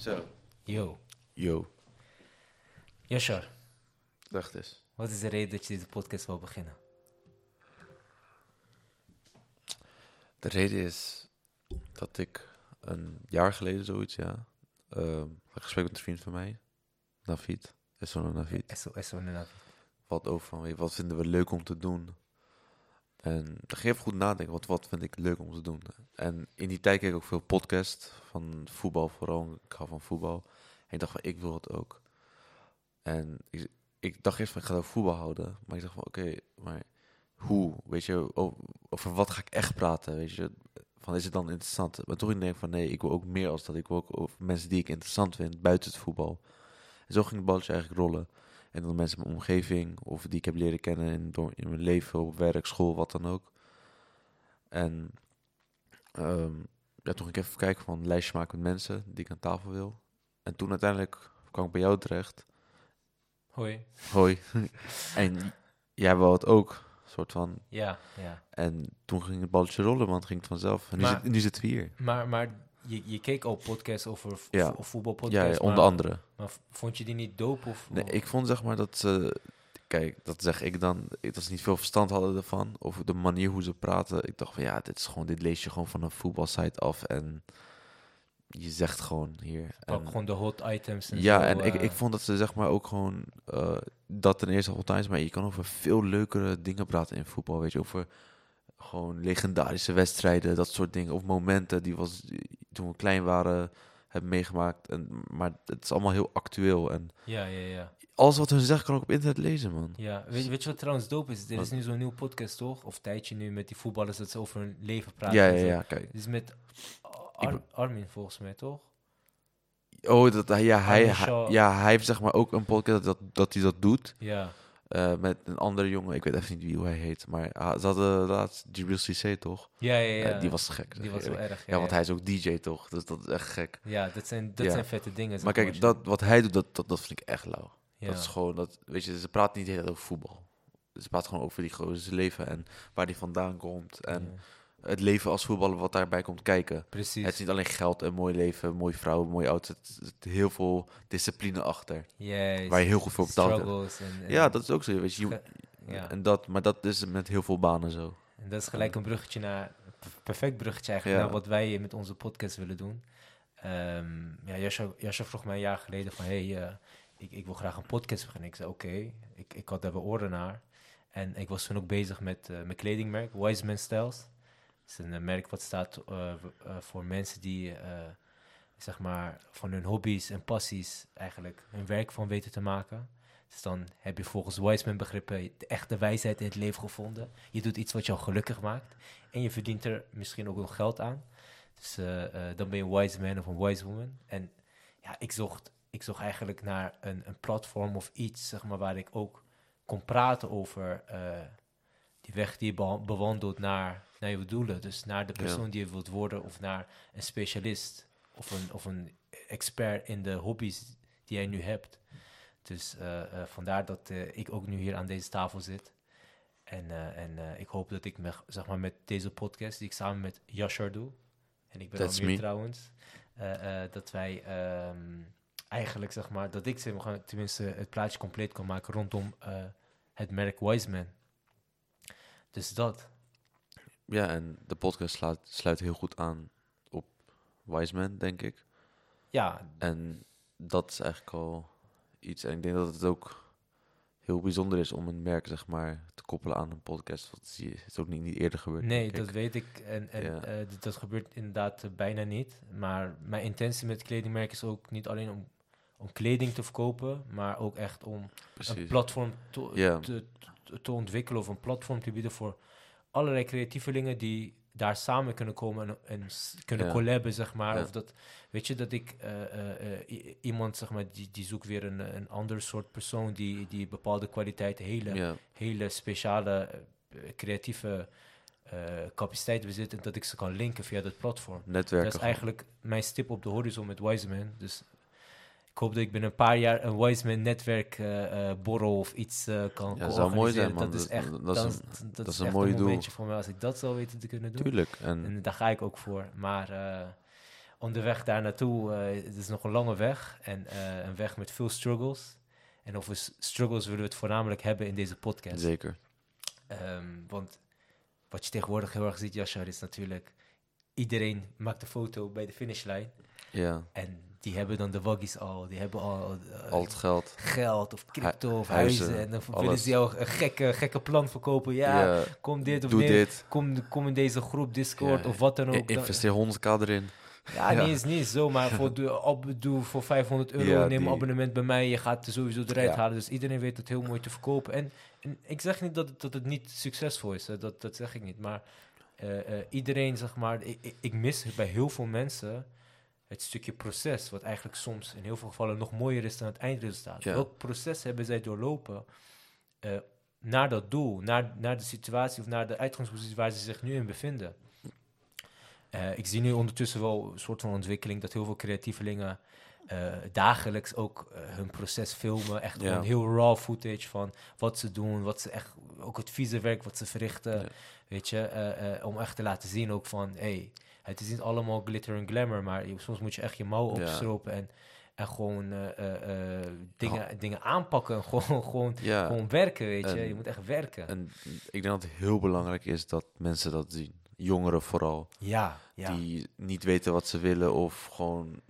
Zo. Yo. Yo, zeg het eens. wat is de reden dat je deze podcast wil beginnen? De reden is dat ik een jaar geleden zoiets, ja, ehm een gesprek met een vriend van mij, Navid, is zo'n Navid, eso, inderdaad. wat over van, wat vinden we leuk om te doen? En even goed nadenken, wat, wat vind ik leuk om te doen? En in die tijd keek ik ook veel podcast van voetbal vooral, ik hou van voetbal. En ik dacht van, ik wil het ook. En ik, dacht eerst van, ik ga over voetbal houden. Maar ik dacht van, oké, maar hoe? Weet je, over wat ga ik echt praten? Weet je, van is het dan interessant? Maar toen ging ik van, nee, ik wil ook meer als dat. Ik wil ook over mensen die ik interessant vind, buiten het voetbal. En zo ging het balletje eigenlijk rollen. En dan mensen in mijn omgeving, of die ik heb leren kennen in, door, in mijn leven, op werk, school, wat dan ook. En ehm, ja, toen ging ik even kijken van een lijstje maken met mensen die ik aan tafel wil. En toen uiteindelijk kwam ik bij jou terecht. Hoi. Hoi. en jij wou het ook, soort van. Ja, ja. En toen ging het balletje rollen, want het ging het vanzelf. En nu, Maar- zit, nu zitten we hier. Maar, maar je, je keek al podcasts over Ja. vo- voetbalpodcasts. Ja, onder maar, andere. Maar vond je die niet dope? Of, Nee, ik vond zeg maar dat ze... Kijk, dat zeg ik dan. ik- Dat ze niet veel verstand hadden ervan. Over de manier hoe ze praten. Ik dacht van ja, dit is gewoon... Dit lees je gewoon van een voetbalsite af. En je zegt gewoon hier. pak gewoon de hot items en ja, zo, en ik, eh, ik vond dat ze zeg maar ook gewoon... eh, dat ten eerste al tijdens, maar je kan over veel leukere dingen praten in voetbal. Weet je, over gewoon legendarische wedstrijden, dat soort dingen. Of momenten die was, toen we klein waren, hebben meegemaakt. En, maar het is allemaal heel actueel. En Ja, ja, ja. alles wat hun zegt kan ik op internet lezen, man. ja. Weet, weet je wat trouwens dope is? Er is nu zo'n nieuwe podcast, toch? Of tijdje nu met die voetballers dat ze over hun leven praten. Ja, ja, ja, kijk. Is met Ar- Armin volgens mij, toch? Oh, dat, hij- ja, hij, hij- ja, hij heeft zeg maar ook een podcast dat, dat hij dat doet. Ja. Eh, met een andere jongen, ik weet even niet wie hoe hij heet. Maar ah, ze hadden laatst Jibril Cissé, toch? Ja, ja, ja. Eh, die was gek. Die was wel erg. Ja, want hij is ook DJ, toch? Dus dat is echt gek. Ja, dat zijn, dat Ja. zijn vette dingen. Maar kijk, dat, wat hij doet, dat, dat, dat vind ik echt lauw. ja. Dat is gewoon, dat, weet je, ze praten niet tijd over voetbal. Ze praten gewoon over die gozer leven en waar die vandaan komt. En het leven als voetballer wat daarbij komt kijken. precies. Het is niet alleen geld en mooi leven, mooie vrouw, mooie auto. Het zit heel veel discipline achter. Juist. Waar je heel goed voor en- Ja, dat is ook zo. Weet je, Ge- ja. en dat, maar dat is met heel veel banen zo. En dat is gelijk een bruggetje naar, perfect bruggetje eigenlijk, Ja. naar wat wij met onze podcast willen doen. Ehm ja, Jascha, Jascha vroeg mij een jaar geleden van, hey, eh, ik, ik wil graag een podcast beginnen. Ik zei, oké, ik, ik had daar wel orde naar. En ik was toen ook bezig met eh, mijn kledingmerk, Wise Man Styles. Dat is een eh, merk wat staat eh, eh, voor mensen die, zeg maar, van hun hobby's en passies eigenlijk hun werk van weten te maken. Dus dan heb je volgens Wiseman begrippen de echte wijsheid in het leven gevonden. Je doet iets wat jou gelukkig maakt. En je verdient er misschien ook nog geld aan. Dus dan ben je een wise man of een wise woman. En ja, ik zocht, ik zocht eigenlijk naar een, een platform of iets, zeg maar, waar ik ook kon praten over die weg die je bewandelt naar, naar je doelen. Dus naar de Ja. persoon die je wilt worden of naar een specialist of een, of een expert in de hobby's die jij nu hebt. Dus eh, eh, vandaar dat eh, ik ook nu hier aan deze tafel zit. En, en ik hoop dat ik me, zeg maar, met deze podcast, die ik samen met Yashar doe, en ik ben That's Amir me. trouwens, dat wij ehm, eigenlijk, zeg maar, dat ik zeg maar, tenminste het plaatje compleet kan maken rondom het merk Wiseman. Dus dat. Ja, en de podcast sluit, sluit heel goed aan op Wiseman, denk ik. Ja, En dat is eigenlijk al iets. En ik denk dat het ook heel bijzonder is om een merk, zeg maar, te koppelen aan een podcast. Zie je, is ook niet, niet eerder gebeurd. Nee, dat weet ik. En, en Ja. eh, dat gebeurt inderdaad eh, bijna niet. Maar mijn intentie met kledingmerk is ook niet alleen om, om kleding te verkopen, maar ook echt om een platform Ja. te, te, ontwikkelen of een platform te bieden voor allerlei creatievelingen die daar samen kunnen komen en, kunnen Ja. collaben, zeg maar. Ja. Of dat, weet je, dat ik eh, eh, eh, iemand, zeg maar, die, die zoekt weer een, een ander soort persoon die, die bepaalde kwaliteiten, hele Ja, hele speciale creatieve capaciteit bezit en dat ik ze kan linken via dat platform. netwerken. Dat is eigenlijk mijn stip op de horizon met Wiseman. Dus hoop dat ik binnen een paar jaar een Wiseman netwerk eh, eh, borrel of iets eh, kan, Ja, zou mooi zijn, organiseren. man. Dat is Dat- echt, dat is een- dat is een echt mooi een doel. voor mij als ik dat zou weten te kunnen doen. Tuurlijk. En En daar ga ik ook voor. Maar eh, onderweg daar naartoe, het is nog een lange weg en een weg met veel struggles. En over struggles willen we het voornamelijk hebben in deze podcast. Zeker. Ehm, want wat je tegenwoordig heel erg ziet, Yashar, is natuurlijk... Iedereen maakt een foto bij de finishlijn. Ja, En die hebben dan de waggies al. Die hebben al eh, al het geld. geld of crypto of huizen, huizen. En dan willen alles. ze jou een gekke, gekke plan verkopen. Ja, Ja, kom dit of doe dit. Kom, kom in deze groep, Discord Ja, of wat dan ook. I- Dan- Investeer 100k erin. ja, Ja. niet eens, niet eens zo, maar voor, de, op, doe voor 500 euro, Ja, neem een abonnement bij mij, je gaat er sowieso eruit Ja. halen. Dus iedereen weet het heel mooi te verkopen. En, en ik zeg niet dat het, dat het niet succesvol is, hè. Dat, dat zeg ik niet. Maar eh, eh, iedereen, zeg maar, ik, ik- ik mis bij heel veel mensen het stukje proces, wat eigenlijk soms in heel veel gevallen nog mooier is dan het eindresultaat. Ja. Welk proces hebben zij doorlopen eh, naar dat doel, naar, naar de situatie of naar de uitgangspositie waar ze zich nu in bevinden? Eh, ik zie nu ondertussen wel een soort van ontwikkeling dat heel veel creatievelingen eh, dagelijks ook hun proces filmen. Echt Ja. gewoon heel raw footage van wat ze doen, wat ze echt, ook het vieze werk wat ze verrichten. Ja. Weet je, om echt te laten zien ook van, hey, het is niet allemaal glitter en glamour, maar soms moet je echt je mouw opstropen en, en gewoon eh, eh, eh, dingen, dingen aanpakken. en Gewoon, gewoon, Ja, gewoon werken, weet je. je moet echt werken. en ik denk dat het heel belangrijk is dat mensen dat zien. Jongeren vooral. ja, ja. Die niet weten wat ze willen of gewoon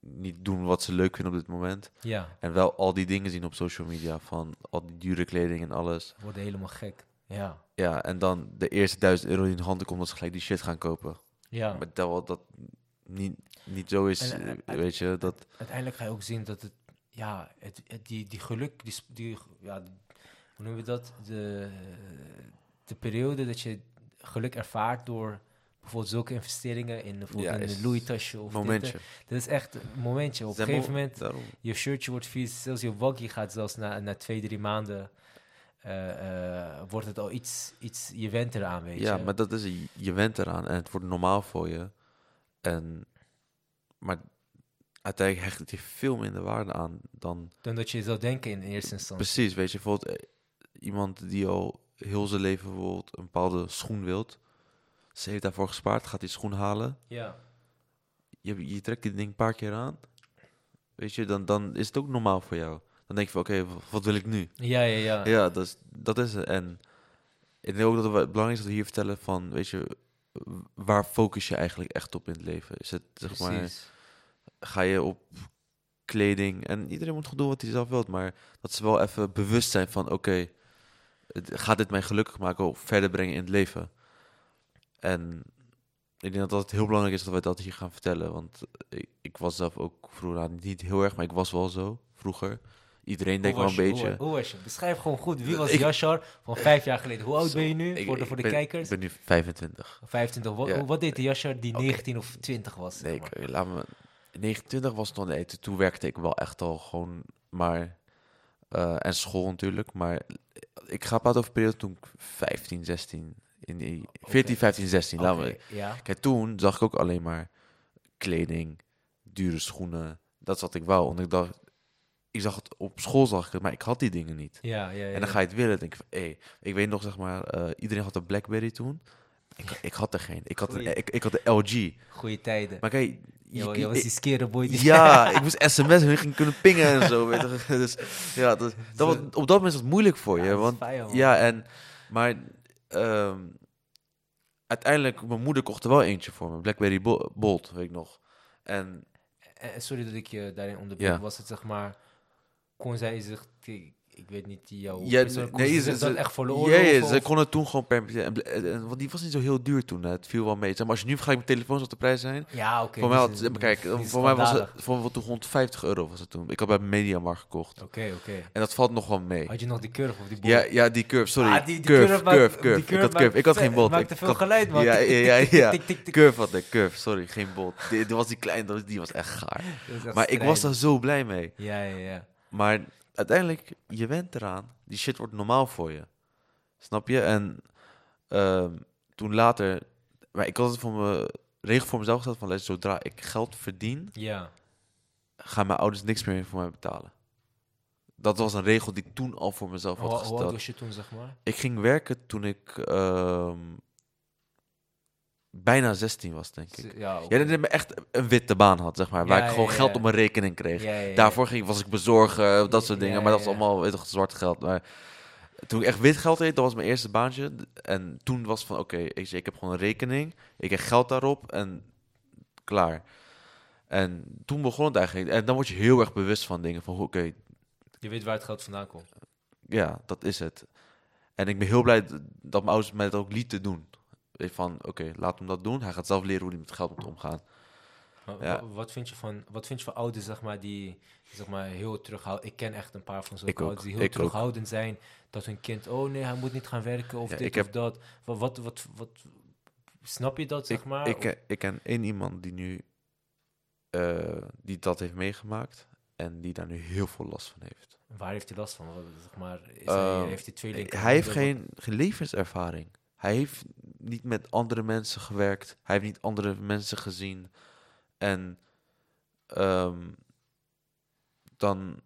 niet doen wat ze leuk vinden op dit moment. ja, En wel al die dingen zien op social media van al die dure kleding en alles. worden helemaal gek. Ja, Ja, en dan de eerste duizend euro die in de handen komt, dat ze gelijk die shit gaan kopen. ja. Maar terwijl dat niet, niet zo is, En, eh, weet je, dat... uiteindelijk ga je ook zien dat het, ja, het, het- die, die geluk, die, die, ja, hoe noemen we dat? De, de periode dat je geluk ervaart door bijvoorbeeld zulke investeringen in bijvoorbeeld Ja, in is een Louis tasje of dit, momentje. eh, Dat is echt een momentje. Op een gegeven mo- moment, Daarom. je shirtje wordt vies, zelfs je waggie gaat zelfs na, na twee, drie maanden, wordt het al iets, iets, je went eraan, weet Ja, je. maar dat is, je- je went eraan en het wordt normaal voor je. En, maar uiteindelijk hecht het je veel minder waarde aan dan... Dan dat je zou denken in eerste instantie. Precies, weet je, bijvoorbeeld eh, iemand die al heel zijn leven bijvoorbeeld een bepaalde schoen wilt. Ze heeft daarvoor gespaard, gaat die schoen halen. Ja, Je, je trekt die ding een paar keer aan. Weet je, dan, dan is het ook normaal voor jou. Dan denk je van, oké, wat wil ik nu? ja, ja. ja. Ja, dat is, dat is het. En ik denk ook dat het belangrijk is dat we hier vertellen van, weet je, waar focus je eigenlijk echt op in het leven? Is het, zeg maar, ga je op kleding? En iedereen moet gewoon doen wat hij zelf wil, maar dat ze wel even bewust zijn van, oké, gaat dit mij gelukkig maken of verder brengen in het leven? En ik denk dat het heel belangrijk is dat wij dat hier gaan vertellen, want ik, ik was zelf ook vroeger, niet heel erg, maar ik was wel zo vroeger. Iedereen denkt wel een je? beetje. Hoe, hoe was je? Beschrijf gewoon goed. Wie was Ik- Yashar van vijf jaar geleden? Hoe oud ben je nu? Ik- voor de, voor de ben- kijkers? Ik ben nu 25. 25. Wat, Ja. wat deed de Yashar die Oké. 19 of 20 was? Nee, ik, laat me. 29 was het nog nee, toen- werkte ik wel echt al gewoon maar. eh, en school natuurlijk. Maar ik ga praten over de periode toen ik 15, 16. In die, 14, 15, 16. Laat me. ja. Kijk, toen zag ik ook alleen maar kleding, dure schoenen. Dat is wat ik wou. Want ik dacht, ik zag het op school, zag ik het, maar ik had die dingen niet. Ja, ja, ja. En dan ga je het willen. denk ik van, hé, ik weet nog, zeg maar, eh, iedereen had een Blackberry toen. Ik, ik had er geen. Ik had, een, ik, ik had de LG. Goeie tijden. Maar kijk, Je, je- je was die skere boy. Die ja, ik moest sms'en, ik ging kunnen pingen en zo. Weet je. Dus ja, dat, dat was, op dat moment was het moeilijk voor Ja, je. Want fijn, ja, en maar ehm, uiteindelijk, mijn moeder kocht er wel eentje voor me, Blackberry Bo- Bolt, weet ik nog. En Eh, Sorry dat ik je daarin onderbreek. Ja. Was het zeg maar... Kon zij zich... Ik, weet niet die jouw... Ja, persoon- kon nee, ze dat echt ja, verloren? ja, of- ze of- konden toen gewoon per en, en- en- Want die was niet zo heel duur toen, het viel wel mee. Zeg maar, als je nu vergelijkt met telefoons wat de prijs zijn. Ja, oké. voor mij had, het- kijk, het voor mij was het voor mij toen 150 euro was het toen. Ik had bij Mediamarkt gekocht. Oké, oké. En dat valt nog wel mee. Had je nog die curve of die boel? Ja, ja, die curve, sorry. Ah, die, die curve, curve, curve, maakt- curve. die Ik had curve, ik had geen vet- bolt. maakt Ik te veel geluid, man. Ja, ja, ja. Curve had ik, curve, sorry, geen bolt. Die, was die klein, die was echt gaar. Maar ik was daar zo blij mee. Ja, ja, ja. Maar uiteindelijk, je went eraan. Die shit wordt normaal voor je. Snap je? En ehm, toen later... Maar ik had het voor me regel voor mezelf gesteld van... Zodra ik geld verdien, Ja, gaan mijn ouders niks meer voor mij betalen. Dat was een regel die ik toen al voor mezelf hoe, had hoe oud gesteld. was je toen, zeg maar? Ik ging werken toen ik... ehm, bijna 16 was, denk ik. Ja, ook. Ja, dat ik echt een witte baan had, zeg maar. Waar ik gewoon ja, geld op mijn rekening kreeg. Ja, ja, ja. Daarvoor ging, was ik bezorger, dat soort Ja, dingen. Maar dat was allemaal weet toch, zwart geld. Maar toen ik echt wit geld deed, dat was mijn eerste baantje. En toen was van, oké, ik, ik heb gewoon een rekening. Ik heb geld daarop en klaar. En toen begon het eigenlijk. En dan word je heel erg bewust van dingen. Van, oké, Je weet waar het geld vandaan komt. ja, dat is het. En ik ben heel blij dat mijn ouders mij dat ook lieten doen. Van, oké, laat hem dat doen. Hij gaat zelf leren hoe hij met geld moet omgaan. Ja. wa- Wat vind je van, wat vind je van ouders, zeg maar, die, zeg maar, heel terughoudend... Ik ken echt een paar van zulke ook, ouders die heel ik ook. terughoudend zijn. Dat hun kind, oh nee, hij moet niet gaan werken of Ja, dit ik of heb- dat. Wat, wat, wat, wat, snap je dat, zeg ik, maar? ik, ik ken één iemand die nu eh, die dat heeft meegemaakt en die daar nu heel veel last van heeft. Waar heeft hij last van? Zeg maar, is Ehm, hij, heeft hij twee Hij heeft geen, geen levenservaring. Hij heeft niet met andere mensen gewerkt. Hij heeft niet andere mensen gezien. En ehm, dan,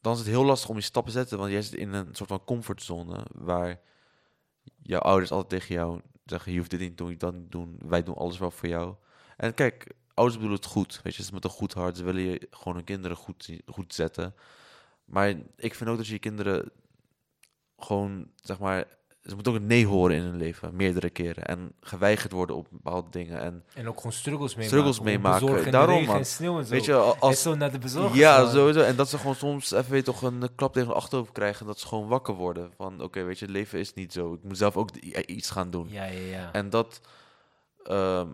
dan is het heel lastig om je stappen te zetten. Want jij zit in een soort van comfortzone waar jouw ouders altijd tegen jou zeggen: Je hoeft dit niet te doen, dat niet doen. Wij doen alles wel voor jou. En kijk, ouders bedoelen het goed. Weet je, ze met een goed hart. Ze willen je gewoon hun kinderen goed, goed zetten. Maar ik vind ook dat je kinderen gewoon, zeg maar, ze moeten ook een nee horen in hun leven, meerdere keren. En geweigerd worden op bepaalde dingen. En En ook gewoon struggles meemaken. Struggles meemaken, daarom, man. sneeuw weet je, als... zo naar de bezorgers Ja, gaan. sowieso. En dat ze gewoon soms even weet toch een klap tegen de achterhoofd krijgen. En dat ze gewoon wakker worden. Van, oké, weet je, het leven is niet zo. Ik moet zelf ook iets gaan doen. Ja, ja, ja. En dat, ehm,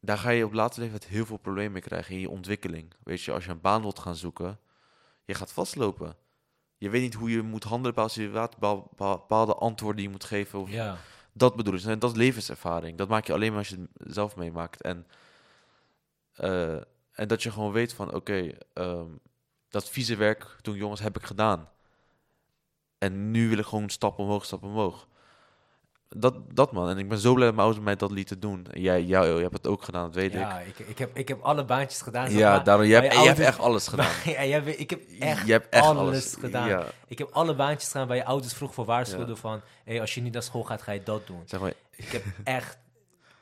daar ga je op later leeftijd heel veel problemen mee krijgen in je ontwikkeling. Weet je, als je een baan wilt gaan zoeken, je gaat vastlopen. Je weet niet hoe je moet handelen als je bepaalde antwoorden je moet geven. Of, ja. Dat bedoel ik. En dat is levenservaring. Dat maak je alleen maar als je het zelf meemaakt. En, eh, en dat je gewoon weet van, oké, ehm, dat vieze werk toen jongens heb ik gedaan. En nu wil ik gewoon stap omhoog, stap omhoog. Dat, dat man. En ik ben zo blij dat mijn ouders mij dat lieten doen. En jij, jij, jij hebt het ook gedaan, dat weet Ja, ik. ik, ik, heb, ik heb alle baantjes gedaan. Ja, maar. daarom, jij, Bij hebt- jij hebt echt alles gedaan. ja, jij ik heb echt, je hebt echt alles, alles, gedaan. Ja, Ik heb alle baantjes gedaan waar je ouders vroeg voor waarschuwden Ja. van... Hey, als je niet naar school gaat, ga je dat doen. zeg maar, Ik heb echt...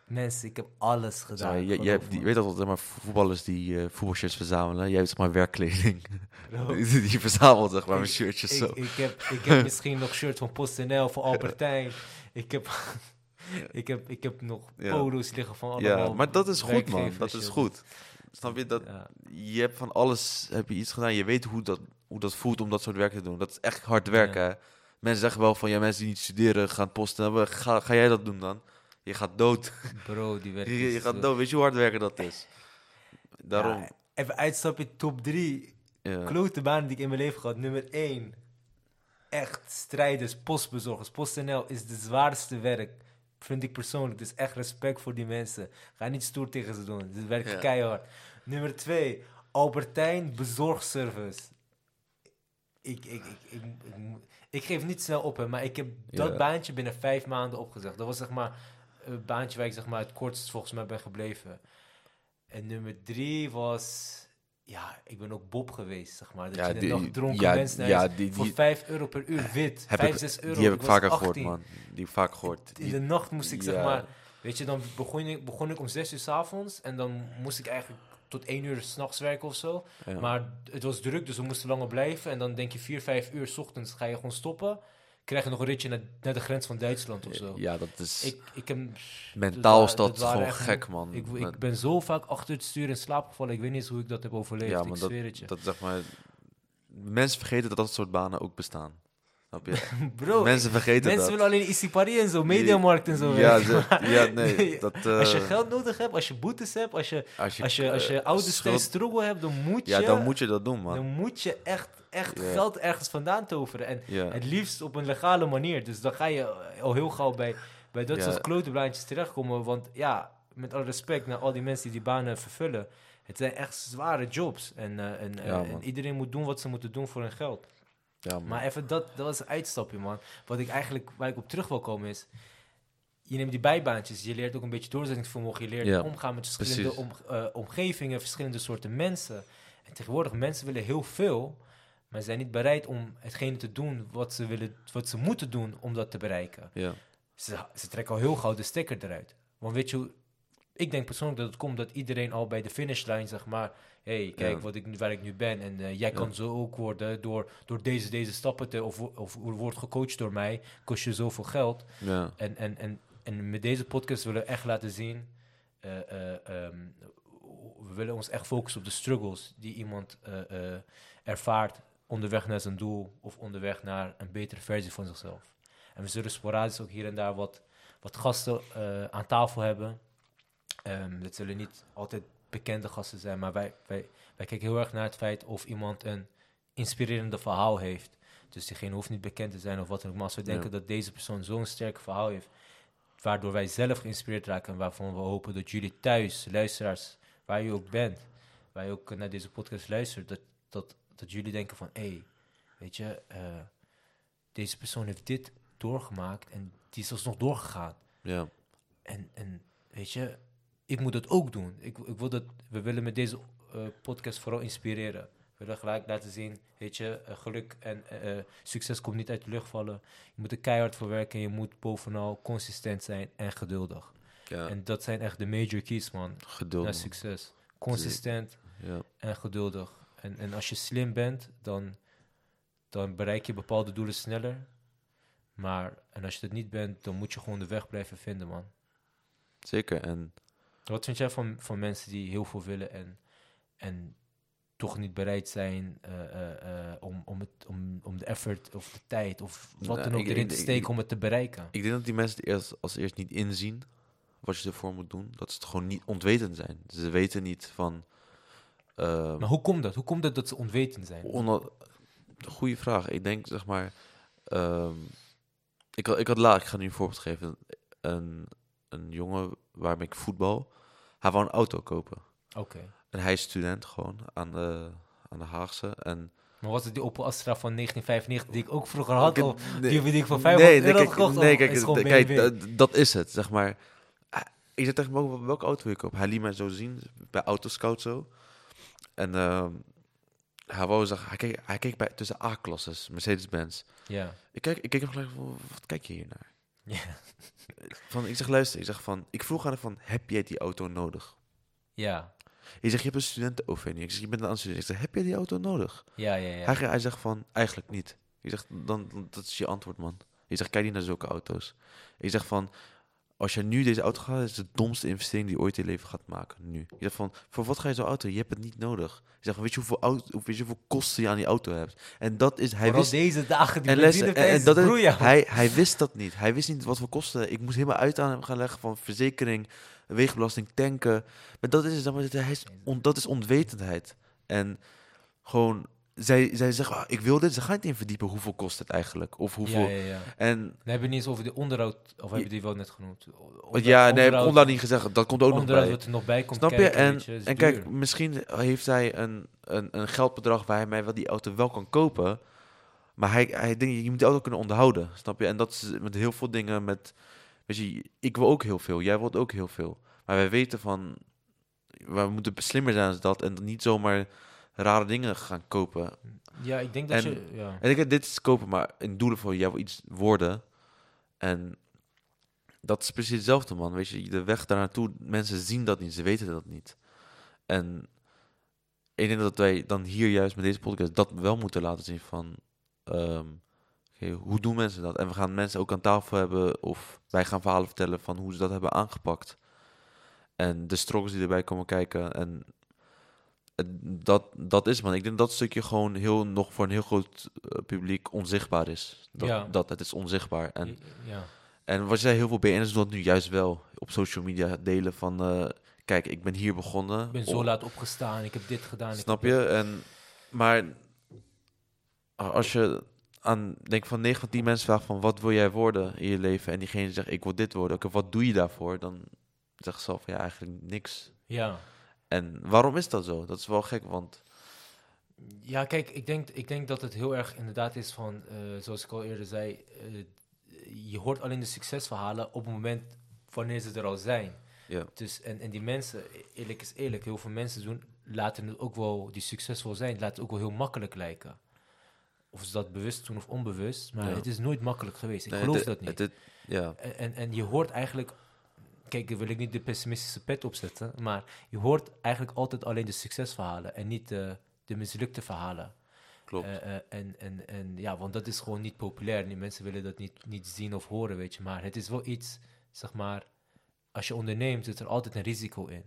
Mensen, ik heb alles gedaan. je, je, hebt- die, weet dat zeg maar, voetballers die eh voetbalshirts verzamelen. Jij hebt zeg maar werkkleding. Die, verzamelt zeg maar Ik- met shirtjes zo. ik, ik, heb, ik heb misschien nog shirt van PostNL, van Albertijn. Ik heb, ik heb, ik heb nog Ja. polo's liggen van Ja, allemaal maar dat is goed, man. Dat is goed. Snap je? Dat, Ja. je hebt van alles heb je iets gedaan. Je weet hoe dat, hoe dat voelt om dat soort werk te doen. Dat is echt hard werken. hè. Mensen zeggen wel van, ja, mensen die niet studeren gaan posten hebben. Ga, ga jij dat doen dan? Je gaat dood. Bro, die werkt Je, gaat dood. Weet je hoe hard werken dat is? Daarom. ja, even uitstapje, top 3. Ja. Klote banen die ik in mijn leven gehad. Nummer 1. Echt strijders, postbezorgers. PostNL is de zwaarste werk. Vind ik persoonlijk. Dus echt respect voor die mensen. Ga niet stoer tegen ze doen. Ze werken Ja. keihard. Nummer 2. Albertijn bezorgservice. Ik, ik, ik, ik, ik, geef niet snel op, hè, maar ik heb dat baantje binnen vijf maanden opgezegd. Dat was zeg maar een baantje waar ik zeg maar het kortst volgens mij ben gebleven. En nummer drie was... Ja, ik ben ook Bob geweest, zeg maar. Dat Ja, je de die- nacht dronken ja, mensen ja, huis- die- voor die- 5 euro per uur wit. Heb 5, ik, 6 euro. die heb ik vaker gehoord, 18. man. Die heb ik vaak gehoord. In Die- de nacht moest ik, zeg maar... Weet je, dan begon ik, begon ik om 6 uur s avonds. En dan moest ik eigenlijk tot 1 uur s'nachts werken of zo. Maar het was druk, dus we moesten langer blijven. En dan denk je 4, 5 uur s ochtends ga je gewoon stoppen. Krijg je nog een ritje naar, naar de grens van Duitsland of zo. ja, dat is... Ik, ik heb, mentaal is dat dat waren gewoon echt- gek, man. ik, Met- ik ben zo vaak achter het stuur in slaap gevallen. Ik weet niet eens hoe ik dat heb overleefd. Ja, ik maar dat- dat zeg maar... Mensen vergeten dat dat soort banen ook bestaan. Snap je? Bro, mensen vergeten mensen dat. willen alleen Isipari en zo, Mediamarkt en zo. Ja, ja, nee. Dat, eh, als je geld nodig hebt, als je boetes hebt, als je, als je, als je, als je eh, ouders schuld- struggle hebt, dan moet je, Ja, dan moet je dat doen, man. dan moet je echt, echt geld ergens vandaan toveren. En het liefst op een legale manier. Dus dan ga je al heel gauw bij, bij dat soort klotenblaadjes terechtkomen. Want ja, met alle respect naar al die mensen die die banen vervullen. Het zijn echt zware jobs. En, eh, en, eh, Ja, en man. iedereen moet doen wat ze moeten doen voor hun geld. Ja. Maar even dat, dat was een uitstapje, man. Wat ik eigenlijk, waar ik op terug wil komen is... Je neemt die bijbaantjes, je leert ook een beetje doorzettingsvermogen. Je leert Ja, omgaan met verschillende om, eh, omgevingen, verschillende soorten mensen. En tegenwoordig, mensen willen heel veel... maar zijn niet bereid om hetgene te doen wat ze, willen, wat ze moeten doen om dat te bereiken. ja. Ze, ze trekken al heel gauw de stekker eruit. Want weet je, ik denk persoonlijk dat het komt dat iedereen al bij de finishlijn zeg maar, hey, kijk Ja. wat ik, waar ik nu ben en eh, jij Ja. kan zo ook worden door, door deze, deze stappen te, of, of wordt gecoacht door mij, kost je zoveel geld. Ja, En, en, en, en met deze podcast willen we echt laten zien. eh, eh, ehm, we willen ons echt focussen op de struggles die iemand ervaart onderweg naar zijn doel of onderweg naar een betere versie van zichzelf. En we zullen sporadisch ook hier en daar wat, wat gasten aan tafel hebben. Ehm dat zullen niet altijd bekende gasten zijn, maar wij, wij, wij kijken heel erg naar het feit of iemand een inspirerende verhaal heeft. Dus diegene hoeft niet bekend te zijn of wat dan ook. Maar als we Ja. denken dat deze persoon zo'n sterk verhaal heeft, waardoor wij zelf geïnspireerd raken en waarvan we hopen dat jullie thuis, luisteraars, waar je ook bent, waar je ook naar deze podcast luistert, dat, dat, dat jullie denken van, hé, hey, weet je, eh, deze persoon heeft dit doorgemaakt en die is alsnog doorgegaan. ja, En, en weet je, ik moet dat ook doen. Ik, ik wil dat, we willen met deze eh, podcast vooral inspireren. We willen gelijk laten zien, weet je, eh, geluk en eh, succes komt niet uit de lucht vallen. Je moet er keihard voor werken en je moet bovenal consistent zijn en geduldig. ja. En dat zijn echt de major keys, man, geduld. naar succes. Consistent Ja, en geduldig. En, en als je slim bent, dan, dan bereik je bepaalde doelen sneller. Maar, en als je dat niet bent, dan moet je gewoon de weg blijven vinden, man. zeker. En Wat vind jij van, van mensen die heel veel willen en, en toch niet bereid zijn eh, eh, eh, om, om, het, om, om de effort of de tijd of wat Nou, dan ook erin te steken om het te bereiken? ik denk dat die mensen het eerst, als eerst niet inzien wat je ervoor moet doen. Dat ze het gewoon niet ontwetend zijn. Ze weten niet van... ehm, Maar hoe komt dat? Hoe komt het dat ze onwetend zijn? Goede vraag. Ik denk, zeg maar... ehm, ik, had- ik had laat, ik ga nu een voorbeeld geven. Een, een jongen waarmee ik voetbal, hij wou een auto kopen. Oké. En hij is student gewoon aan de, aan de Haagse. En Maar was het die Opel Astra van 1995 die ik ook vroeger had? Ik- Of nee, die die ik nee, 500 nee, euro kijk, gekocht? nee, of kijk, is dat- is het, zeg maar. Ah, Ik zei tegen hem welke auto wil je kopen? Hij liet mij zo zien, bij Autoscout zo. En ehm, hij wou zeggen, hij keek, hij keek bij, tussen A-klasses, Mercedes-Benz. Ja. Ik, kijk, ik keek hem gelijk van, wat kijk je hier naar? Ja. Van, ik zeg, luister, ik zeg van, ik vroeg aan hem van, heb jij die auto nodig? Ja. Je zegt, je hebt een studenten-OV nu. Ik zeg, je bent een student. Ik zeg, heb jij die auto nodig? Ja, ja, ja. Hij, zegt van, eigenlijk niet. Ik zeg, dan, dan- dat is je antwoord, man. Je zegt, kijk niet naar zulke auto's. Ik zeg van, als je nu deze auto gaat, is het de domste investering die je ooit in je leven gaat maken. Nu. Je zegt van, voor wat ga je zo'n auto? Je hebt het niet nodig. Je zegt van, weet je hoeveel, auto, weet je hoeveel kosten je aan die auto hebt? En dat is, hij Vooral wist... deze dagen, die En, en, dat is, hij, hij wist dat niet. Hij wist niet wat voor kosten. Ik moest helemaal uit aan hem gaan leggen van verzekering, wegenbelasting, tanken. Maar dat is, on- dat is onwetendheid. En gewoon, zij, zij zeggen, ah, ik wil dit. Ze gaan niet in verdiepen hoeveel kost het eigenlijk. Of hoeveel. Ja, ja, ja. En Dan hebben we niet eens over de onderhoud, of hebben we die wel net genoemd? Ja, nee, heb ik niet gezegd. Dat komt ook nog bij. wat er nog bij komt Snap je? En, je, en kijk, misschien heeft hij een, een, een geldbedrag waar hij mij wel die auto wel kan kopen. Maar hij, hij denkt, je moet die auto kunnen onderhouden. Snap je? En dat is met heel veel dingen. Met, weet je, ik wil ook heel veel. Jij wilt ook heel veel. Maar wij weten van, we moeten slimmer zijn dan dat. En niet zomaar rare dingen gaan kopen. Ja, ik denk dat en- je... Ja. En ik dit is kopen, maar in doelen voor wil iets worden. En dat is precies hetzelfde, man. Weet je, de weg daar naartoe, mensen zien dat niet, ze weten dat niet. En ik denk dat wij dan hier juist met deze podcast dat wel moeten laten zien van... ehm, hoe doen mensen dat? En we gaan mensen ook aan tafel hebben of wij gaan verhalen vertellen van hoe ze dat hebben aangepakt. En de struggles die erbij komen kijken. En dat, dat is man. Ik denk dat stukje gewoon heel, nog voor een heel groot eh, publiek onzichtbaar is. Dat, Ja. dat het is onzichtbaar. En, ja. en wat je zei, heel veel BN'ers doen dat nu juist wel. Op social media delen van, eh, kijk, ik ben hier begonnen. Ik ben zo laat opgestaan, ik heb dit gedaan. Snap je? En, maar als je aan, denk van 9 van 10 mensen vraagt van wat wil jij worden in je leven? En diegene zegt ik wil dit worden. Oké, wat doe je daarvoor? Dan zegt ze zelf ja, eigenlijk niks. Ja. En waarom is dat zo? Dat is wel gek, want Ja, kijk, ik denk, ik denk dat het heel erg inderdaad is van, eh, zoals ik al eerder zei, eh, je hoort alleen de succesverhalen op het moment wanneer ze er al zijn. ja, Dus, en, en die mensen, e- eerlijk is eerlijk, heel veel mensen doen, laten het ook wel, die succesvol zijn, laten het ook wel heel makkelijk lijken. Of ze dat bewust doen of onbewust, maar Ja. het is nooit makkelijk geweest. Ik Nee, geloof het- dat niet. het- het- ja, En, en, en je hoort eigenlijk, kijk, wil ik niet de pessimistische pet opzetten, maar je hoort eigenlijk altijd alleen de succesverhalen en niet de, de mislukte verhalen. Klopt. Eh, eh, en, en, en ja, want dat is gewoon niet populair. Die mensen willen dat niet, niet zien of horen, weet je. Maar het is wel iets, zeg maar, als je onderneemt, zit er altijd een risico in.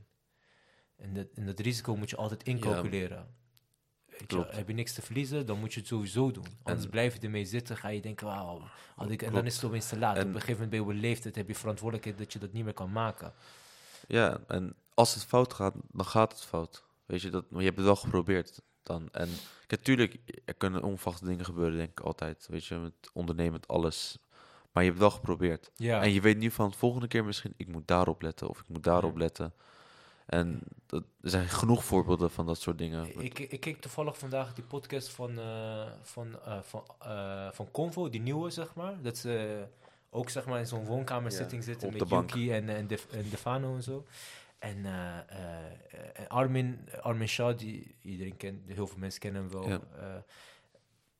En dat, en dat risico moet je altijd incalculeren. Weet je, Klopt. heb je niks te verliezen, dan moet je het sowieso doen. Anders En- blijf je ermee zitten, ga je denken, wauw. had ik- En dan is het opeens te laat. En- Op een gegeven moment ben je leeftijd, heb je verantwoordelijkheid dat je dat niet meer kan maken. Ja, en als het fout gaat, dan gaat het fout. Weet je, dat, maar je hebt het wel geprobeerd dan. En natuurlijk, er kunnen onverwachte dingen gebeuren, denk ik altijd. Weet je, met ondernemen, met alles. Maar je hebt het wel geprobeerd. Ja, En je weet nu van de volgende keer misschien, ik moet daarop letten of ik moet daarop Ja. letten. En dat, er zijn genoeg voorbeelden van dat soort dingen. Ik, ik keek toevallig vandaag die podcast van, eh, van, eh, van, eh, van Convo, die nieuwe, zeg maar. Dat ze ook zeg maar, in zo'n woonkamerzitting Ja, zitten met. Yuki en, en, Def- en Defano en zo. En, eh, eh, Armin, Armin Shah, die iedereen kent, heel veel mensen kennen hem wel. Ja. Eh,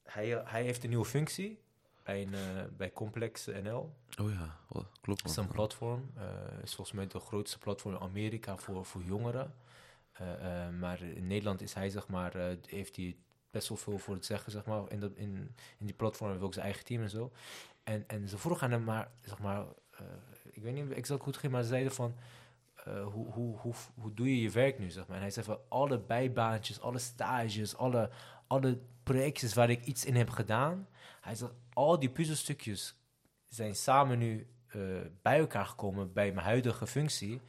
hij, hij heeft een nieuwe functie bij, een, eh, bij Complex NL. Oh ja, klopt. Het is een platform. eh is volgens mij de grootste platform in Amerika voor, voor jongeren. Eh, maar in Nederland is hij, zeg maar, heeft hij best wel veel voor het zeggen, zeg maar. In, dat, in, in die platform heeft hij ook zijn eigen team en zo. En, en ze vroegen aan hem maar, zeg maar, ik weet niet exact hoe het ging, maar ze zeiden van, hoe, hoe, hoe, hoe doe je je werk nu, zeg maar. En hij zei van, alle bijbaantjes, alle stages, alle, alle projectjes waar ik iets in heb gedaan. Hij zegt, al die puzzelstukjes zijn samen nu eh, bij elkaar gekomen bij mijn huidige functie.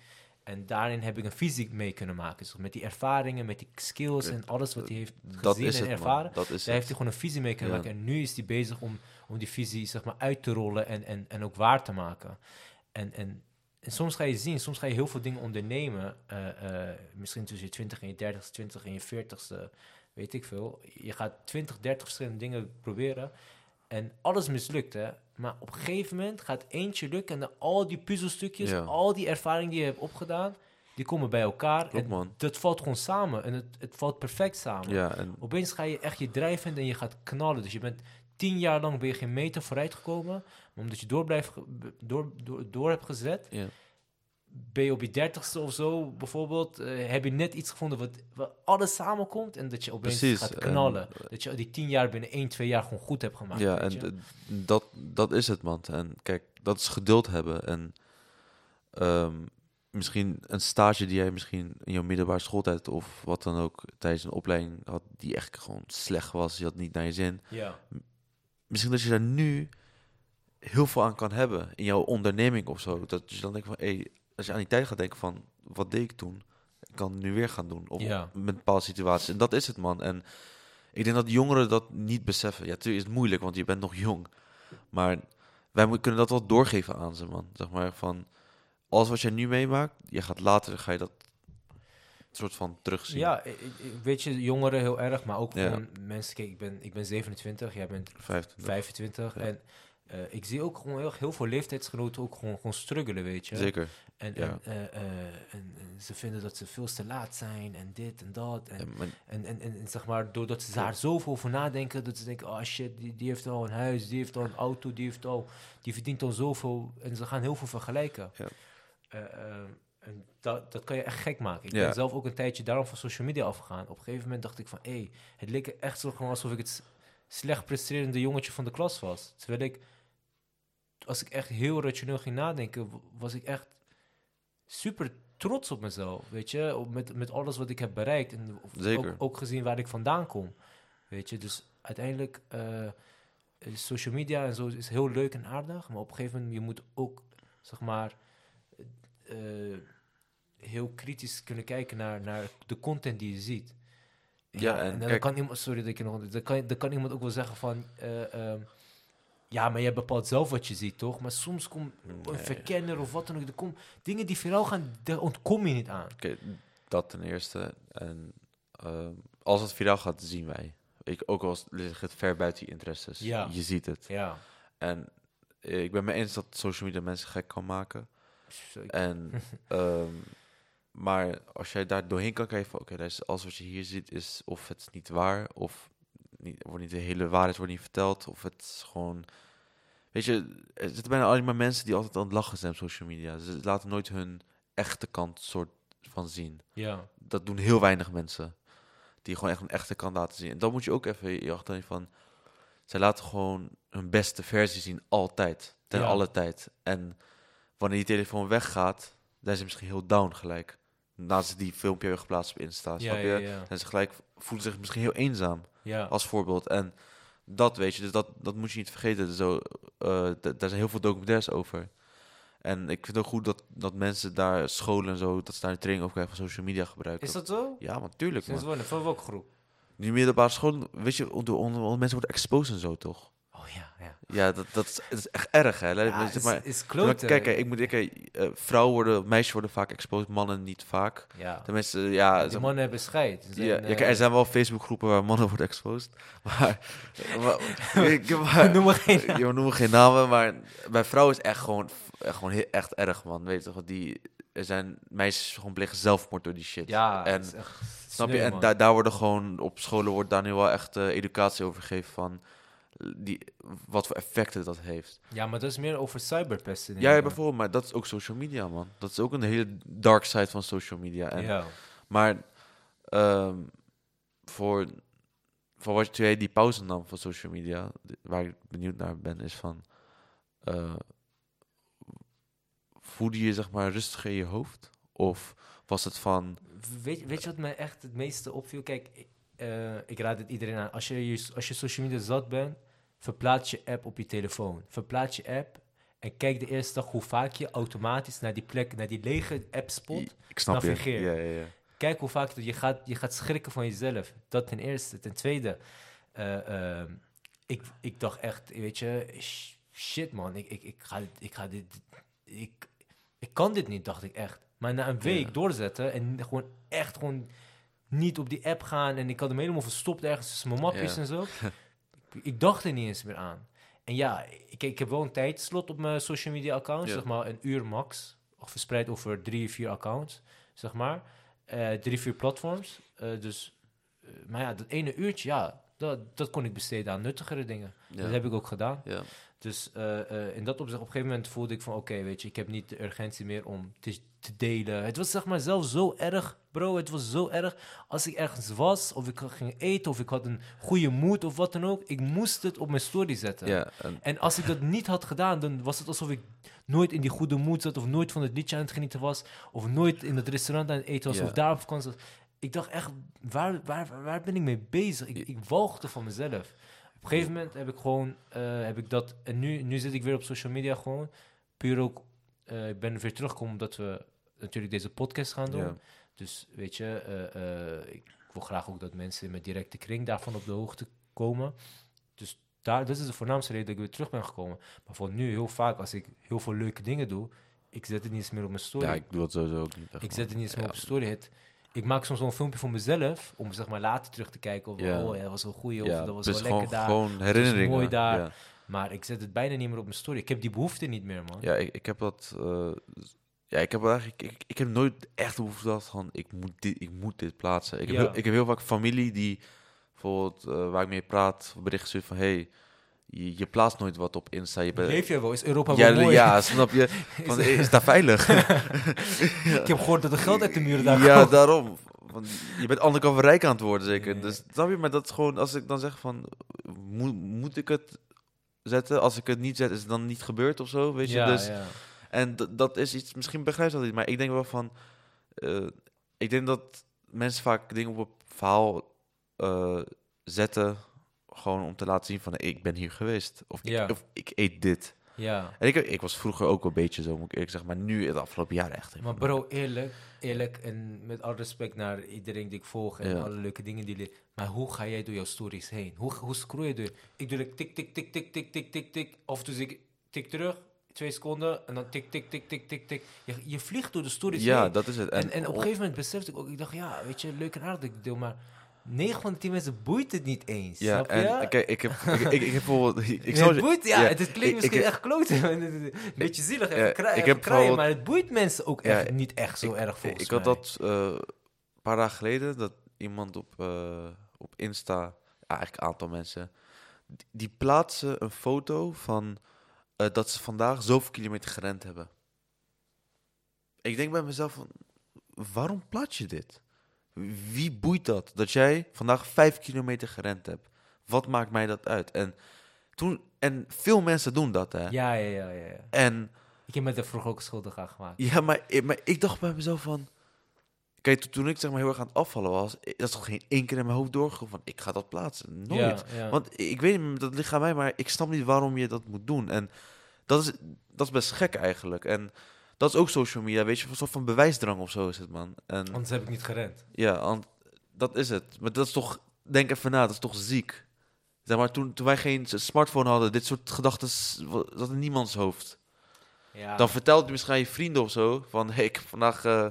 En daarin heb ik een visie mee kunnen maken. Dus met die ervaringen, met die skills en alles wat hij heeft dat gezien is en het, man. ervaren. Dat is Daar heeft hij gewoon een visie mee kunnen Ja. maken. En nu is hij bezig om, om die visie zeg maar, uit te rollen en, en, en ook waar te maken. En, en, en soms ga je zien, soms ga je heel veel dingen ondernemen. eh, eh, misschien tussen je 20 en je 30 20 en je 40ste, weet ik veel. Je gaat 20, 30 verschillende dingen proberen. En alles mislukt, hè. Maar op een gegeven moment gaat eentje lukken. En dan al die puzzelstukjes, Ja. al die ervaring die je hebt opgedaan, die komen bij elkaar. Klopt, en man. dat valt gewoon samen. En het, het valt perfect samen. Ja, en Opeens ga je echt je drijf vinden en je gaat knallen. Dus je bent tien jaar lang ben je geen meter vooruit gekomen. Maar omdat je door, blijft, door, door, door hebt gezet, ja, ben je op je dertigste of zo bijvoorbeeld, eh, heb je net iets gevonden wat, wat alles samenkomt en dat je opeens Precies, gaat en- knallen. dat je die tien jaar binnen één, twee jaar gewoon goed hebt gemaakt. ja en je. dat, dat is het, man. En kijk, dat is geduld hebben. En ehm, misschien een stage die jij misschien in jouw middelbare schooltijd of wat dan ook tijdens een opleiding had, die echt gewoon slecht was. Je had niet naar je zin. ja. Misschien dat je daar nu heel veel aan kan hebben in jouw onderneming of zo. Dat je dan denkt van, hé, als je aan die tijd gaat denken van, wat deed ik toen? Ik kan het nu weer gaan doen. Of Ja. met bepaalde situaties. En dat is het, man. En ik denk dat jongeren dat niet beseffen. Ja, natuurlijk is het moeilijk, want je bent nog jong. Maar wij kunnen dat wel doorgeven aan ze, man. Zeg maar van, alles wat jij nu meemaakt, je gaat later, ga je dat soort van terugzien. Ja, weet je, jongeren heel erg, maar ook Ja. mensen. Kijk, ik ben, ik ben 27, jij bent 25. 25. Ja. En eh, ik zie ook gewoon heel, heel veel leeftijdsgenoten ook gewoon, gewoon struggelen, weet je. Zeker. En, Ja. en, eh, eh, en, en ze vinden dat ze veel te laat zijn en dit en dat. En, Ja, en, en, en, zeg maar, doordat ze daar zoveel over nadenken, dat ze denken, oh shit, die, die heeft al een huis, die heeft al een auto, die, heeft al, die verdient al zoveel. En ze gaan heel veel vergelijken. Ja. En dat, dat kan je echt gek maken. Ik Ja. ben zelf ook een tijdje daarom van social media afgegaan. Op een gegeven moment dacht ik van, hé, het leek echt zo gewoon alsof ik het slecht presterende jongetje van de klas was. Terwijl ik, als ik echt heel rationeel ging nadenken, was ik echt super trots op mezelf, weet je, op- met, met alles wat ik heb bereikt en. Ook, ook gezien waar ik vandaan kom, weet je. Dus uiteindelijk, is social media en zo is heel leuk en aardig, maar op een gegeven moment je moet ook, zeg maar, eh, heel kritisch kunnen kijken naar, naar de content die je ziet. Ja, en en, dan kijk- kan iemand, sorry dat ik je nog, dan kan, dan kan iemand ook wel zeggen van, eh, ehm, ja, maar jij bepaalt zelf wat je ziet, toch? Maar soms komt een verkenner of wat dan ook, er komt dingen die viraal gaan, daar ontkom je niet aan. Oké, dat ten eerste. En ehm, als het viraal gaat, zien wij. Ik, ook al ligt het ver buiten je interesses. Ja. Je ziet het. Ja, En eh, ik ben me eens dat social media mensen gek kan maken. En, ehm, maar als jij daar doorheen kan kijken van... Oké, luister, alles wat je hier ziet is of het is niet waar... of niet, wordt niet de hele waarheid wordt niet verteld... of het is gewoon weet je, er zitten bijna alleen maar mensen die altijd aan het lachen zijn op social media. Ze laten nooit hun echte kant soort van zien. Ja. Dat doen heel weinig mensen. Die gewoon echt een echte kant laten zien. En dan moet je ook even je achternemen van... Zij laten gewoon hun beste versie zien, altijd. Ten Ja. alle tijd. En wanneer die telefoon weggaat, dan zijn ze misschien heel down gelijk. Nadat ze die filmpje hebben geplaatst op Insta, Ja, snap je? ja, ja. Zijn ze gelijk, voelen zich misschien heel eenzaam, Ja. als voorbeeld. En dat weet je, dus dat, dat moet je niet vergeten. Zo, d- daar zijn heel veel documentaires over. En ik vind het ook goed dat, dat mensen daar, scholen en zo, dat ze daar een training over krijgen van social media gebruiken. Is dat zo? Ja, maar tuurlijk, Sinds man. wanneer? Van welke groep? Nu middelbare school, weet je, onder, onder, onder mensen worden exposed en zo, toch? Oh ja, ja. Ja, dat, dat, is, dat is echt erg, hè? Ja, zeg maar, is kijk, ik moet ik, eh, vrouwen worden, meisjes worden vaak exposed, mannen niet vaak. Ja. Tenminste, ja, Die zeg mannen hebben scheid. Ja, eh, er zijn wel Facebookgroepen waar mannen worden exposed. Maar, maar, ik, maar Noem maar geen noemen geen namen, maar bij vrouwen is echt gewoon, echt gewoon heel, echt erg, man. Weet je toch, die, er zijn meisjes gewoon plegen zelfmoord door die shit. Ja, en echt snap je? En daar worden gewoon, op scholen wordt daar nu wel echt eh, educatie over gegeven van die, wat voor effecten dat heeft. Ja, maar dat is meer over cyberpesten. Ja, ja, bijvoorbeeld, maar dat is ook social media, man. Dat is ook een hele dark side van social media. En Ja. Maar ehm, voor, voor wat jij die pauze nam van social media, waar ik benieuwd naar ben, is van eh voelde je je zeg maar rustig in je hoofd? Of was het van Weet, weet je wat mij echt het meeste opviel? Kijk, ik, eh, ik raad het iedereen aan. Als je, je, als je social media zat bent, verplaats je app op je telefoon. Verplaats je app en kijk de eerste dag hoe vaak je automatisch naar die plek, naar die lege app spot. ik snap navigeer. je? Ja, ja, ja. Kijk hoe vaak dat je gaat, je gaat schrikken van jezelf. Dat ten eerste. Ten tweede, eh, ehm, ik, ik dacht echt, weet je, sh- shit man, ik, ik, ik, ga, ik ga dit, ik, ik kan dit niet, dacht ik echt. Maar na een week doorzetten en gewoon echt gewoon niet op die app gaan en ik had hem helemaal verstopt ergens tussen mijn mapjes Ja. en zo. ik, ik dacht er niet eens meer aan. En ja, ik, ik heb wel een tijdslot op mijn social media accounts, Ja. zeg maar een uur max, of verspreid over drie, vier accounts, zeg maar. Eh, drie, vier platforms. Eh, dus, eh, maar ja, dat ene uurtje, ja, dat, dat kon ik besteden aan nuttigere dingen. Ja. Dat heb ik ook gedaan. Ja. Dus in dat opzicht, op een gegeven moment voelde ik van, oké, weet je, ik heb niet de urgentie meer om te, te delen. Het was zeg maar zelf zo erg, bro, het was zo erg. Als ik ergens was, of ik ging eten, of ik had een goede mood of wat dan ook, ik moest het op mijn story zetten. Ja, en, En als ik dat niet had gedaan, dan was het alsof ik nooit in die goede moed zat, of nooit van het liedje aan het genieten was, of nooit in het restaurant aan het eten was, Ja. of daar op vakantie was. Ik dacht echt, waar, waar, waar ben ik mee bezig? Ik, ik walgde van mezelf. Op een gegeven moment heb ik gewoon, eh, heb ik dat, en nu, nu zit ik weer op social media gewoon, puur ook, eh, ik ben weer teruggekomen omdat we natuurlijk deze podcast gaan doen. Ja. Dus weet je, eh, eh, ik wil graag ook dat mensen in mijn directe kring daarvan op de hoogte komen. Dus daar, dat is de voornaamste reden dat ik weer terug ben gekomen. Maar voor nu, heel vaak, als ik heel veel leuke dingen doe, ik zet het niet eens meer op mijn story. ja, ik doe dat sowieso ook niet. echt, ik zet het niet eens meer Ja. op story. Het, ik maak soms wel een filmpje voor mezelf, om zeg maar later terug te kijken of, Ja. oh ja, dat was wel goed, of Ja, dat was dus wel gewoon, lekker daar. gewoon herinneringen. mooi daar. Ja. Maar ik zet het bijna niet meer op mijn story. Ik heb die behoefte niet meer, man. Ja, ik, ik heb dat. eh, ja, ik heb eigenlijk. Ik, ik heb nooit echt behoefte gehad van. Ik moet dit, ik moet dit plaatsen. Ik heb, Ja. heel, ik heb heel vaak familie die. Bijvoorbeeld eh, waar ik mee praat. Berichten stuurt van. Hey, je, je plaatst nooit wat op Insta. Je bent, Leef jij wel? Is Europa ja, wel mooi? ja, snap je? Van, is daar veilig? ik heb gehoord dat er geld uit de muren daar ja, komt. daarom. Want je bent undercover rijk aan het worden, zeker. Ja. Dus snap je? Maar dat is gewoon, als ik dan zeg van, moet, moet ik het zetten? Als ik het niet zet, is het dan niet gebeurd of zo, weet je? ja, dus, ja. En dat is iets, misschien begrijp je dat niet, maar ik denk wel van, eh, ik denk dat mensen vaak dingen op een verhaal eh, zetten, gewoon om te laten zien van, ik ben hier geweest. Of, Ja. ik, of ik eet dit. ja. En ik, ik was vroeger ook een beetje zo, moet ik eerlijk zeggen, maar nu, het afgelopen jaar echt. Maar bro, eerlijk, eerlijk en met al respect naar iedereen die ik volg en Ja. alle leuke dingen die... Maar hoe ga jij door jouw stories heen? Hoe, hoe scroll je door? Ik doe like tik, tik, tik, tik, tik, tik, tik, tik. Of dus ik tik terug, twee seconden, en dan tik, tik, tik, tik, tik, tik. Je, je vliegt door de stories Ja, heen. dat is het. En, en op een gegeven moment besefte ik ook, ik dacht, ja, weet je, leuk en aardig deel, maar 9 van de 10 mensen boeit het niet eens. Ja, snap je? en kijk, ik heb, ik, ik, ik heb bijvoorbeeld... Ik, het zal je- boeit, ja, ja, het, het klinkt misschien ik- echt kloten. een beetje zielig, even, Ja, ik heb kraaien, maar het boeit mensen ook Ja, echt niet echt zo erg volgens ik had dat eh, een paar dagen geleden, dat iemand op, eh, op Insta, ja, eigenlijk een aantal mensen, die, die plaatsen een foto van eh, dat ze vandaag zoveel kilometer gerend hebben. Ik denk bij mezelf van, waarom plaats je dit? Wie boeit dat? Dat jij vandaag vijf kilometer gerend hebt. Wat maakt mij dat uit? En, toen, en veel mensen doen dat, hè? Ja, ja, ja, ja. ja. En Ik heb me er vroeger ook schuldig aan gemaakt. ja, maar, ik- maar ik dacht bij mezelf van... Kijk, to- toen ik zeg maar heel erg aan het afvallen was... Dat is toch geen één keer in mijn hoofd doorgegaan van... Ik ga dat plaatsen. Nooit. Ja, ja. Want ik weet niet, dat ligt aan mij, maar ik snap niet waarom je dat moet doen. En dat is, dat is best gek eigenlijk. En dat is ook social media, weet je, een soort van bewijsdrang of zo is het, man. En Anders heb ik niet gerend. ja, want dat is het. Maar dat is toch, denk even na, dat is toch ziek. Zeg maar, toen, toen wij geen smartphone hadden, dit soort gedachten zat in niemands hoofd. Ja. Dan vertelt je misschien aan je vrienden of zo, van, hey, ik heb vandaag eh,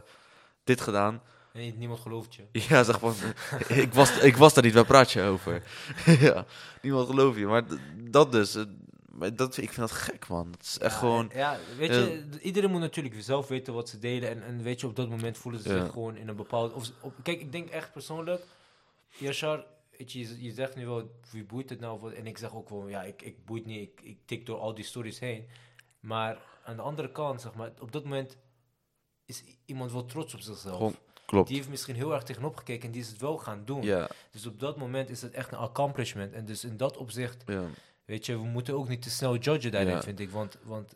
dit gedaan. Nee, niemand gelooft je. Ja, zeg van, ik was, ik was daar niet, waar praat je over? ja, niemand gelooft je. Maar dat dus, eh, maar dat, ik vind dat gek, man. Het is echt Ja, gewoon, Ja, weet je, d- iedereen moet natuurlijk zelf weten wat ze delen. En, en weet je, op dat moment voelen ze zich gewoon in een bepaald... Of, op, kijk, ik denk echt persoonlijk... Yashar, weet je, zegt nu wel, wie boeit het nou? En ik zeg ook wel, ja, ik, ik boeit niet. Ik, ik tik door al die stories heen. Maar aan de andere kant, zeg maar, op dat moment is iemand wel trots op zichzelf. gewoon, klopt. Die heeft misschien heel erg tegenop gekeken en die is het wel gaan doen. Ja, Dus op dat moment is het echt een accomplishment. En dus in dat opzicht, ja, weet je, we moeten ook niet te snel judgen daarin, Ja. vind ik. Want, want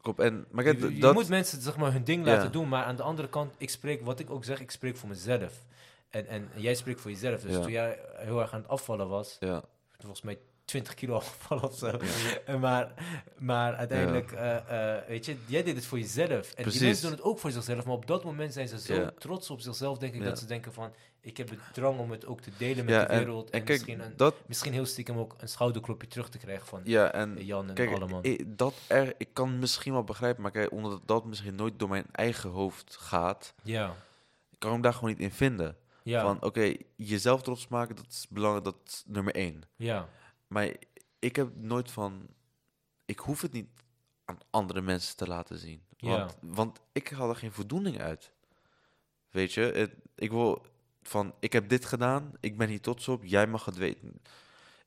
klopt. En, maar je, kijk, je dat, moet mensen zeg maar hun ding laten doen, maar aan de andere kant, ik spreek, wat ik ook zeg, ik spreek voor mezelf. En, en jij spreekt voor jezelf. Dus Ja. toen jij heel erg aan het afvallen was, ja, volgens mij 20 kilo afvallen of zo. En maar, maar uiteindelijk, eh, eh, weet je, jij deed het voor jezelf. En Precies. die mensen doen het ook voor zichzelf. Maar op dat moment zijn ze zo Ja. trots op zichzelf, denk ik, dat ze denken van, ik heb het drang om het ook te delen met de wereld. en En, kijk, misschien, een, dat, misschien heel stiekem ook een schouderklopje terug te krijgen van ja, en Jan en Kijk, allemaal. ik, dat er, ik kan misschien wel begrijpen, maar kijk, omdat dat misschien nooit door mijn eigen hoofd gaat, Ja, kan ik me daar gewoon niet in vinden. Van, oké, jezelf trots maken, dat is belangrijk, dat is nummer één. ja, Maar ik heb nooit van, ik hoef het niet aan andere mensen te laten zien. Want, want ik haal er geen voldoening uit. Weet je, het, ik wil van, ik heb dit gedaan, ik ben hier trots op, jij mag het weten.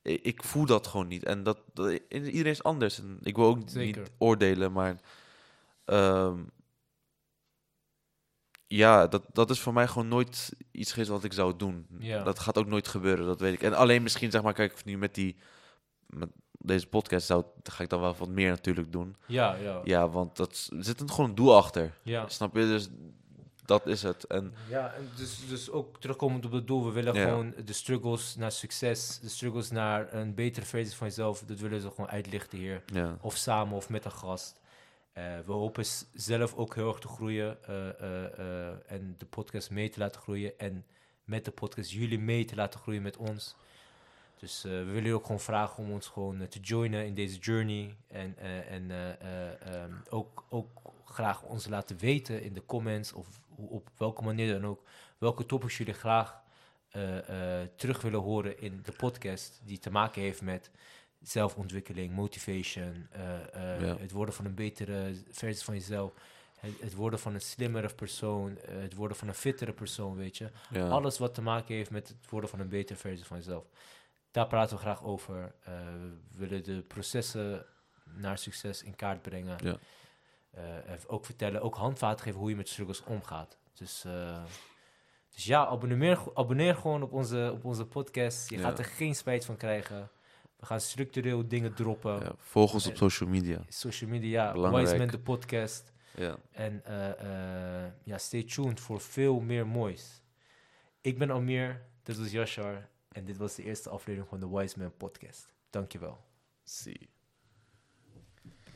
Ik, ik voel dat gewoon niet. En dat, dat- iedereen is anders. En ik wil ook Zeker. niet oordelen, maar ehm, ja, dat, dat is voor mij gewoon nooit iets geweest wat ik zou doen. Ja. Dat gaat ook nooit gebeuren, dat weet ik. En alleen misschien, zeg maar, kijk, nu met die met deze podcast zou, ga ik dan wel wat meer natuurlijk doen. ja, ja, Ja, want dat er zit een, gewoon een doel achter. ja. Snap je? Dus dat is het. En Ja, en dus, dus ook terugkomend op het doel, we willen Ja. gewoon de struggles naar succes, de struggles naar een betere versie van jezelf, dat willen ze gewoon uitlichten hier. ja, Of samen of met een gast. Eh, we hopen zelf ook heel erg te groeien eh, eh, eh, en de podcast mee te laten groeien. En met de podcast jullie mee te laten groeien met ons. Dus eh, we willen jullie ook gewoon vragen om ons gewoon eh, te joinen in deze journey. En, eh, en eh, eh, ehm, ook, ook graag ons laten weten in de comments of op welke manier dan ook. Welke topics jullie graag terug willen horen in de podcast die te maken heeft met zelfontwikkeling, motivation, Ja. het worden van een betere versie van jezelf, het, het worden van een slimmere persoon, het worden van een fittere persoon, weet je. ja, Alles wat te maken heeft met het worden van een betere versie van jezelf. Daar praten we graag over. Eh, we willen de processen naar succes in kaart brengen. Ja. Eh, en ook vertellen, ook handvaten geven hoe je met struggles omgaat. Dus, eh, dus ja, abonneer, abonneer gewoon op onze, op onze podcast. Je Ja. gaat er geen spijt van krijgen. We gaan structureel dingen droppen. ja, volg ons op social media. Social media, Belangrijk. Wise Man de podcast. Ja. En ja, stay tuned voor veel meer moois. Ik ben Amir, dit was Yashar. En dit was de eerste aflevering van de Wise Man podcast. Dankjewel. See.